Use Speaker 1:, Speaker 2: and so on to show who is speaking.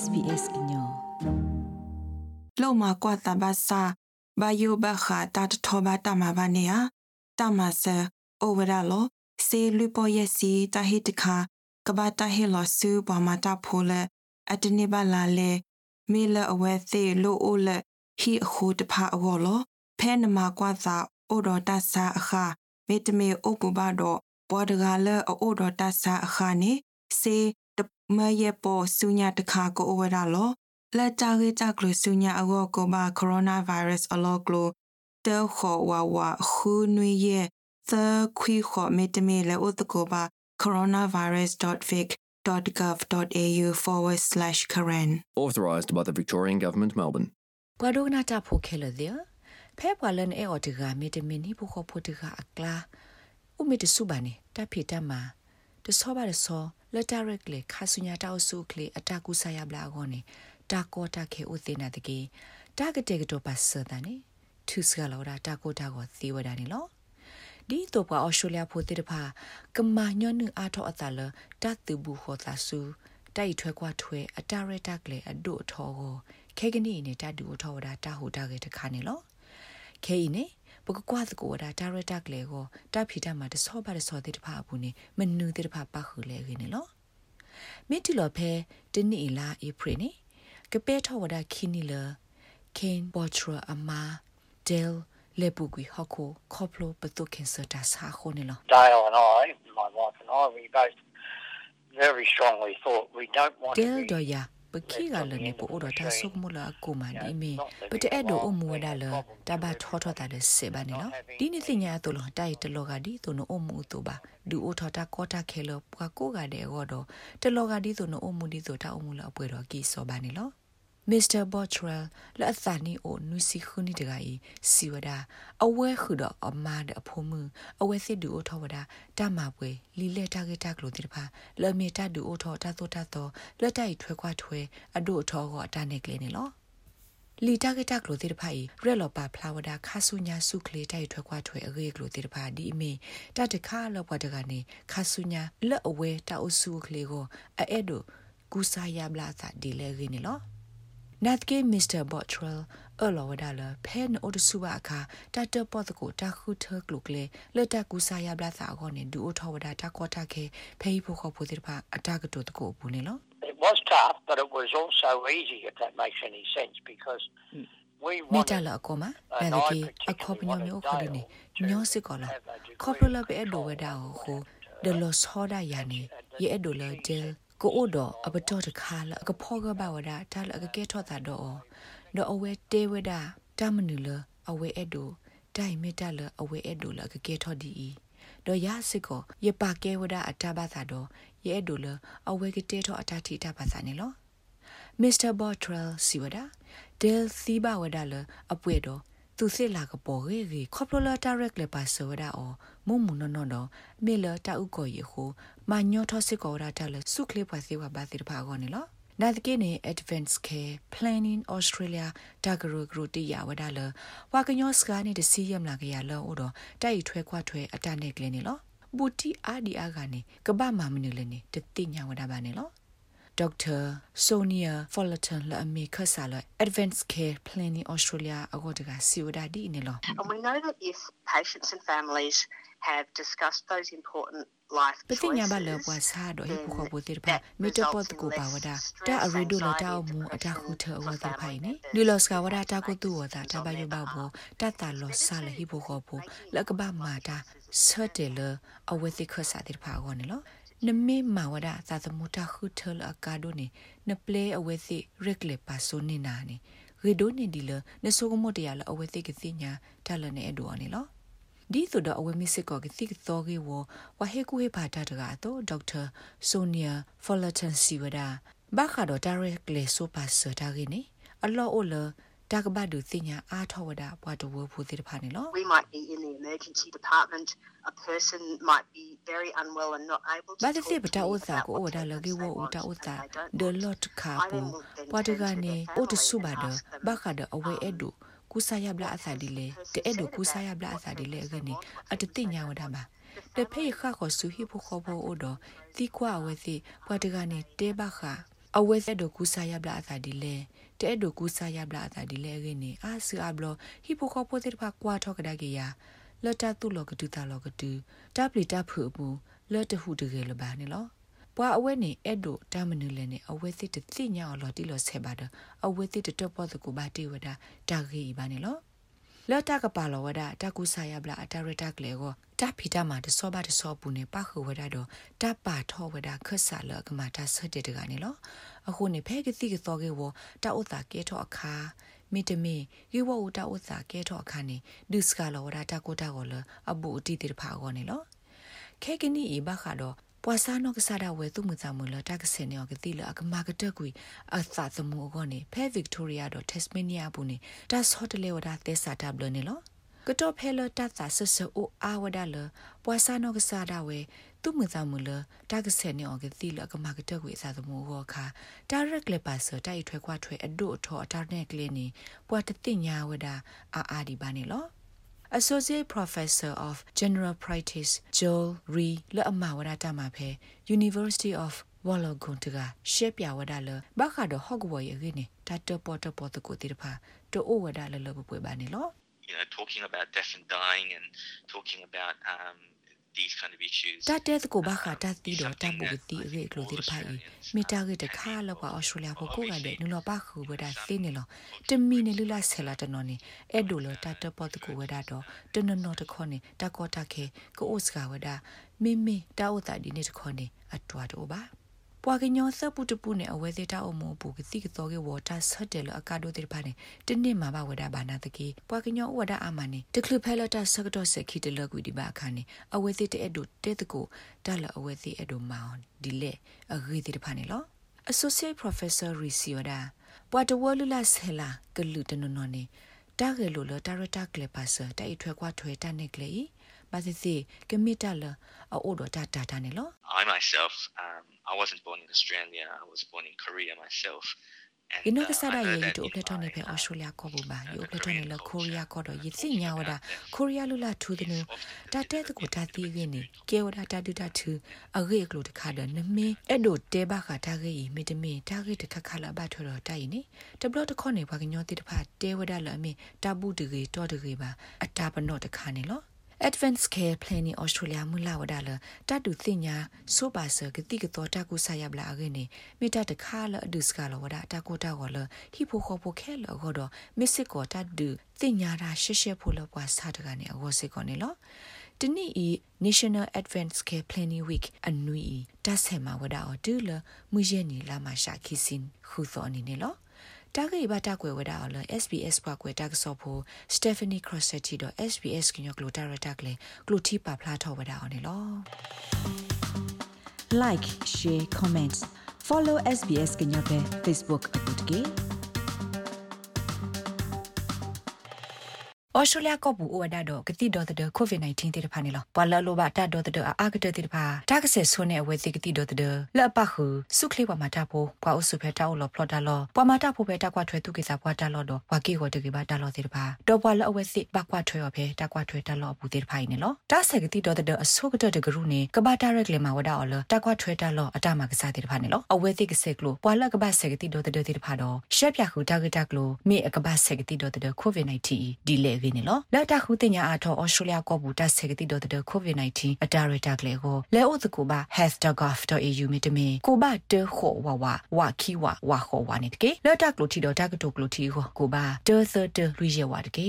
Speaker 1: SBS ညော
Speaker 2: လောမကွာတဘာစာဘာယိုဘခါတတ်ထောဘာတမဘာနေယတမဆာအိုဝရလောစေလူပေါ်ယစီတဟိတခါကဘာတဟေလောဆူပမာတာဖိုလအတနေပါလာလေမေလအဝဲသေးလိုအိုလဟီအခုတဖာအောလောဖဲနမကွာသာအိုဒတာဆာအခါမေတမေအိုကူဘာတော့ဘောဒဂါလအိုဒတာဆာအခါနေစေ တမယေပေါ်ဆုညာတခါကိုအိုဝရလောလက်တာကေတာကလဆုညာအောကိုဘာကိုရိုနာဗိုင်းရပ်စ်အလောကလိုတဲခေါ်ဝါဝါခူနွေရဲ့သခွီခေါ်မေတမေလေဥတကိုဘာ coronavirus.vic.gov.au forward slash Karen.
Speaker 3: Authorised by the Victorian Government, Melbourne.
Speaker 1: ဘွာဒိုနာတာဖိုခဲလတဲ့ဖဲပွာလန်အေအော်တကမေတမီနီဘခဖို့တကအကလာဥမေတဆုပါနေတာဖေတမှာတဆောပါတဆော လက်တာရက်လေခါဆုညာတောက်ဆုကလေအတကူဆာယဘလာကောနေတာကောတာခဲဥသေနာတကေတာကတဲ့ကတော့ပါစတာနေသူစကလောတာတာကိုတာကိုသေဝဒနေလောဒီတော့ပွာအော်စတြေးလျဖို့တဲ့ဖာကမာညွန်းနအားထောအတလတတ်တူဘူးခေါ်တာစုတိုက်ထွဲကွာထွဲအတာရတက်လေအဒုထောကိုခဲကနီနဲ့တတူထောတာတာဟူတာကေတခါနေလောခဲဤနေ ပကကွာသကိုဒါတာရတက်လေကိုတဖိတမှာတဆောပါတဆောတဲ့တဖာဘူးနေမနူတဲ့တဖာပတ်ခူလေခင်းနေလောမိတီလောဖဲတနိလာဧပြီနေကပဲထောဝဒါခင်းနီလခင်ဘောထရအမာဒဲလ်လေပူကွီဟခုခေါပလိုပတုခင်စတာစာခုနေလော
Speaker 4: Dale and I my wife and I we both very strongly thought we don't want
Speaker 1: Del do ya ပခိကလည်းနေပို့တော့တာဆုကမလာကိုမဒီမီပတဲ့အဲ့တော့အမူဝဒါလတဘာထောထောတာတဲ့စေပါနေနော်ဒီနေ့စညာတော့လတိုက်တလောကဒီသူနိုအမူတူပါဒူအိုထောတာကောတာခဲလောပွားကိုကတဲ့ဟောတော့တလောကဒီသူနိုအမူဒီဆိုတာအမူလာအပွဲတော့ကီစောပါနေလော မစ္စတာဘော့ထရယ်လက်အသနီအိုနွီစီခုနီတကီစီဝဒအဝဲခုတော့အမားတဲ့အဖို့မှုအဝဲစစ်ဒူအိုထောဝဒတမပွဲလီလက်တာကေတာကလို့တိတဖာလမေတာဒူအိုထောတာသောတာသောလက်တိုက်ထွဲခွားထွဲအဒိုအထောကအတနေကလေးနေလောလီတာကေတာကလို့တိတဖာဤရက်လော်ပါဖလာဝဒခါဆုညာစုကလေးတိုက်ထွဲခွားထွဲအရေးကလို့တိတဖာဒီအမေတတခါလောဘတကနေခါဆုညာလက်အဝဲတာအုပ်စုကလေးကိုအဲ့ဒိုကူစာယဘလာသာဒီလေရင်းနေ လောနတ်ကေမစ္စတာဘော့ထရယ်အလောဝဒါလဖဲနိုဒဆူဘာခါတတ်တပတ်ကိုတခုထကလုကလေလက်တကူစာယဘလာစာကောနေဒူအထောဝဒါတကောတခဲဖေးဖို့ခဖို့တိဖာအတကတုတကိုဘူးနေလော
Speaker 4: It was tough but it was also easy if that makes any sense because we
Speaker 1: မိ
Speaker 4: wanted
Speaker 1: တလာကောမနာဒကေအခေါပညမျိုးခေါ်နေညောစစ်ကောလာခေါပလလပဲအဒိုဝဒါကိုဒလောဆောဒါယာနေရဲ့အဒိုလဒဲ ကိုအိုတော့အပတော်တခါလကဖောကဘာဝဒတာလကကဲထောတာတော့တော့အဝဲတေဝဒတမနူလအဝဲအဲ့ဒိုတိုင်မီတလအဝဲအဲ့ဒိုလကကဲထောဒီတော့ရစစ်ကိုရပါကဲဝဒအတဘာသာတော့ရဲ့အဲ့ဒိုလအဝဲကတဲထောအတတိတဘာသာနေလောမစ္စတာဘော့ထရ ယ်စီဝဒဒဲလ်စီဘာဝဒလအပွေတော့သူစစ်လာကပေါ်ရေရီခေါပလိုလာတာရက်လေပါဆောဒါအောမုံမုံနော်နော်မေလတာဥကိုရေခုမညောထောစစ်ကောရာတာလစုကလေးပွားစီဝဘာတိတပါကောနေလောနာတကိနေ Advanced Care Planning Australia တာဂရဂရတိယဝဒါလဝါကညောစကားနေတစီယမ်လာကရလောအိုတော့တိုက်ထွဲခွားထွဲအတနေကလေးနေလောဘူတီအာဒီအာကနေကပမမနူလည်းနေတတိညာဝဒါပါနေလော Dr. Sonia Fullerton လာအမေခဆာလာ Advanced Care Planning Australia အကောတကစီဝဒါဒီနေလော
Speaker 5: And we know that if patients and families have discussed those important life
Speaker 1: ပတိညာဘလပွားစားတော့ဟိပခောပတိဖာမီတပတ်ကိုပါဝဒတာအရီဒိုလတာမူအတခုထအဝဒဖိုင်နေလူလောစကဝဒတာကိုသူဝဒတာဘယဘဘောတတလောဆာလဟိပခောပလကဘာမာတာဆတ်တယ်လအဝသိခဆာတိဖာကော နေလောနမေမာဝဒသာသမုတာခုထလအကာဒိုနေနပလေအဝဲစီရက်လေပါဆိုနေနာနေရေဒိုနေဒီလနဆိုကမတရလအဝဲစီကစီညာတလနေအဒိုအနေလောဒီဆိုတော့အဝဲမစ်ကောကစီကသောကေဝဝဟေကူဟေပါတာတကတော့ဒေါက်တာဆိုနီယာဖော်လတန်စီဝဒဘာခါတော့ဒါရက်လေဆိုပါစတာကေနေအလောအိုလ တကဘဒုသိညာအားထောဝဒဘွားတဝဖူတိတဖာနေလော
Speaker 5: We might be in the emergency department. A person might be very unwell and not able to.
Speaker 1: ဘာ
Speaker 5: talk
Speaker 1: တိ
Speaker 5: to
Speaker 1: ပတာ
Speaker 5: me
Speaker 1: ဥစာ
Speaker 5: about
Speaker 1: ကို
Speaker 5: what
Speaker 1: ဝဒါ
Speaker 5: they
Speaker 1: လ
Speaker 5: want
Speaker 1: ကေဝ
Speaker 5: to say
Speaker 1: ဥ
Speaker 5: or
Speaker 1: တာဥ
Speaker 5: what
Speaker 1: စာ
Speaker 5: they don't
Speaker 1: ဒ
Speaker 5: want.
Speaker 1: လော့ခါ
Speaker 5: I
Speaker 1: ပူ
Speaker 5: then will then
Speaker 1: ဘွားတ
Speaker 5: turn
Speaker 1: က
Speaker 5: to
Speaker 1: နေ
Speaker 5: their
Speaker 1: ဥတ
Speaker 5: family
Speaker 1: ဆု
Speaker 5: and
Speaker 1: ပါဒ
Speaker 5: ask them
Speaker 1: ဘာခါဒအဝဲအဒုကုဆာယဘလာအစာဒီလေတဲ့ဒုကုဆာယဘလာအစာဒီလေကနေအတတိညာဝဒါမှာတဖေခါခေါ်ဆူဟိဖို့ခေါ်ဖို့ဥတော်တိကွာဝဲစီဘွားတကနေတဲဘခါ အဝဲသက်ဒိုကူဆာယဘလာသာဒီလေတဲ့ဒိုကူဆာယဘလာသာဒီလေရင်းနေအာဆူအဘလဟီပိုကောပိုတဲ့ဖာကွာထောကဒါကေယာလတ်တတုလောကတူတာလောကတူတပ်လီတပ်ဖူဘူးလတ်တဟုတကယ်လပါနေလောပွာအဝဲနေအဲ့ဒိုတာမနူလည်းနေအဝဲစစ်တသိညာလော်တီလော်ဆေပါဒအဝဲစစ်တတော့ပေါ်တကူပါတီဝဒတာဂီပါနေလော လတ်တကပါလောဝဒတကူဆာယဘလာအတရတကလေကိုတဖီတမှာတစောပါတစောပူနေပခုဝဒတော့တပါထောဝဒခဆာလကမတာဆတ်တဲ့တကနေလောအခုနေဖဲကတိကသောကေဝတာဥတာကေထောအခါမီတမီယေဝဥတာဥတာကေထောအခါနေဒုစကလောဝဒတာကိုတာကိုလအဘူအတီတိဖာကောနေလောခဲကနီဤဘခါတော့ ပွာစာနောကစားတာဝဲသူမှုသမူလတကစနေောကတိလအကမာကတက်ကွီအသသမူကောနေဖဲဗစ်တိုးရီယာတော့တက်စမနီယာဘူးနေဒါဆော့တလေဝဒါသက်စာတဘလနေလောကတော့ဖဲလတတ်တာဆဆအိုအာဝဒါလပွာစာနောကစားတာဝဲသူမှုသမူလတကစနေောကတိလအကမာကတက်ကွီအသသမူကောခါဒါရက်လေပါဆတိုက်ထွဲခွာထွဲအဒို့ထောအတာနဲ့ကလေးနေပွာတတိညာဝဒါအာအာဒီပါနေလော Associate Professor of General Practice Joel Ree လက်အမဝဒတာမှာဖဲ University of Wollongong တကရှက်ပြဝဒလဘခါတော့ဟော့ကဝရရင်းတတ်ပေါ်တပေါ်တကိုတိတဖာတိုအိုဝဒလလဘပွေပါနေလော
Speaker 6: you know talking about death and dying and talking about um these kind of issues
Speaker 1: တတဲ့ကိုဘာခတာတီတော့တဘူတီရေကလိုတီဖိုင်မီတာရတခါလောက်ပါအော်စတြေးလျကိုကိုကတဲ့နူလောပါခုဝဒသိနေလောတမီနေလူလာဆဲလာတနော်နေအဲ့ဒိုလောတတပေါ်တကိုဝဒတော့တနနော်တခေါနေတကောတခဲကိုအိုစကဝဒမိမိတာဥတာဒီနေတခေါနေအတွားတော့ပါ ပွာကညောစပုတပုနဲ့အဝဲသေးတာအမောဘူးကတိကတော့ကေဝတာဆတ်တယ်လအကာဒိုတေပါနေတနေ့မှာပါဝဒဘာနာတကေပွာကညောဝဒအာမနေတကလဖဲလတာဆကတော့စခိတလကွီဒီပါခါနေအဝဲသေးတဲ့ဒိုတဲတကိုတလအဝဲသေးအဒိုမောင်ဒီလေအဂေတေပါနေလော Associate Professor Risioda ပွာတဝလူလာဆဲလာကလူတနနော်နေတာဂေလိုလတာရတာကလေပါဆတိုက်ထွဲကွာထွဲတနေကလေဘာစီကမီတာလအိုဒတာတာတာနေလော
Speaker 6: I myself um I wasn't born in Australia I was born in Korea myself
Speaker 1: ယနကစားရရဲ့တူပလက်တော်နေပဲအော်စတြေးလျကောဘူပါယူပလက်တော်နေလကိုရီးယားကောတော့ယစ်စီညာဝဒကိုရီးယားလူလာထူးတဲ့နတာတဲ့တကူတာတီးရင်းနေကေဝဒတာတူတာထူအဂေကလိုတခါတော့နမင်းအဲ့ဒိုတဲဘခတာဂေမီတမင်တာဂေတခခလာဘထော်တော့တိုင်နေတဘလတခေါနေဘာကညောတိတဖာတဲဝဒလအမင်းတာဘူးတကေတော့တကေပါအတာပနော့တခါနေလော Advanced Care Planning Australia မူလာဝဒါလတတူသိညာဆိုပါစကတိကတော့တကူဆာရပလာအကနေမိတတခါလအဒုစကလဝဒါတကူတာဝလဟီဖိုခိုဖိုခဲလဂောဒမစ်စစ်ကောတတူသိညာရာရှက်ရှက်ဖို့လပွားစားတကနေအဝစစ်ကောနေလောတနေ့ဤ National Advanced Care Planning Week အနွီတဆေမဝဒါအတူလမူရနေလာမရှာခိစင်ခုသောအနေနဲ့လော တာဂိဘတာကွယ်ဝဒါအလ SBS ဘကွယ်တာကဆော့ဖို့ Stephanie Crossetti တော့ SBS ကညကလိုတာရတာကလေကလိုတီပါဖလာထောဝဒါအောင်နော်
Speaker 7: like share comment follow SBS ကညပဲ Facebook အပုတ်ကေ
Speaker 1: ဩစတြေးလျကပူအိုဝဒါတော့ကတိတော်တဲ့ COVID-19 တိတဖာနေလောပွာလလိုပါတတ်တော်တဲ့အာကတဲ့တိတဖာတာကဆက်ဆွနေအဝဲတိကတိတော်တဲ့လက်ပခုစုခလေးပါမတာဖို့ပွာအစုဖဲတောက်လောဖလော်တာလောပွာမတာဖို့ပဲတကွာထွဲသူကိစားပွာတာလောတော့ဝါကေကိုတကေပါတာလောတိတဖာတော့ပွာလအဝဲစစ်ဘကွာထွဲရဖဲတကွာထွဲတာလောဘူးတိတဖာနေလောတာဆက်ကတိတော်တဲ့အဆုကတဲ့ဂရုနေကဘာတာရက်လေမှာဝဒါအော်လတကွာထွဲတာလောအတမကစားတိတဖာနေလောအဝဲတိကဆက်ကလိုပွာလကဘာဆက်ကတိတော်တဲ့တိတဖာတော့ရှက်ပြခုတာကတကလိုမေအကဘာဆက်ကတိတော်တဲ့ COVID-19 ဒီလေရင်းနေလောလက်တခုတင်ညာအထောဩစတြေးလျကောဘူးတက်ဆေကတိတော့တဲ့ COVID-19 အတာရတာကလေးကိုလဲဥတကူပါ health.gov.au မြတမင်ကိုဘတခေါ်ဝဝဝခီဝဝခေါ်ဝနေတကေလက်တကလိုတီတော့တကတိုကလိုတီကိုကိုဘတသတလူရဝတကေ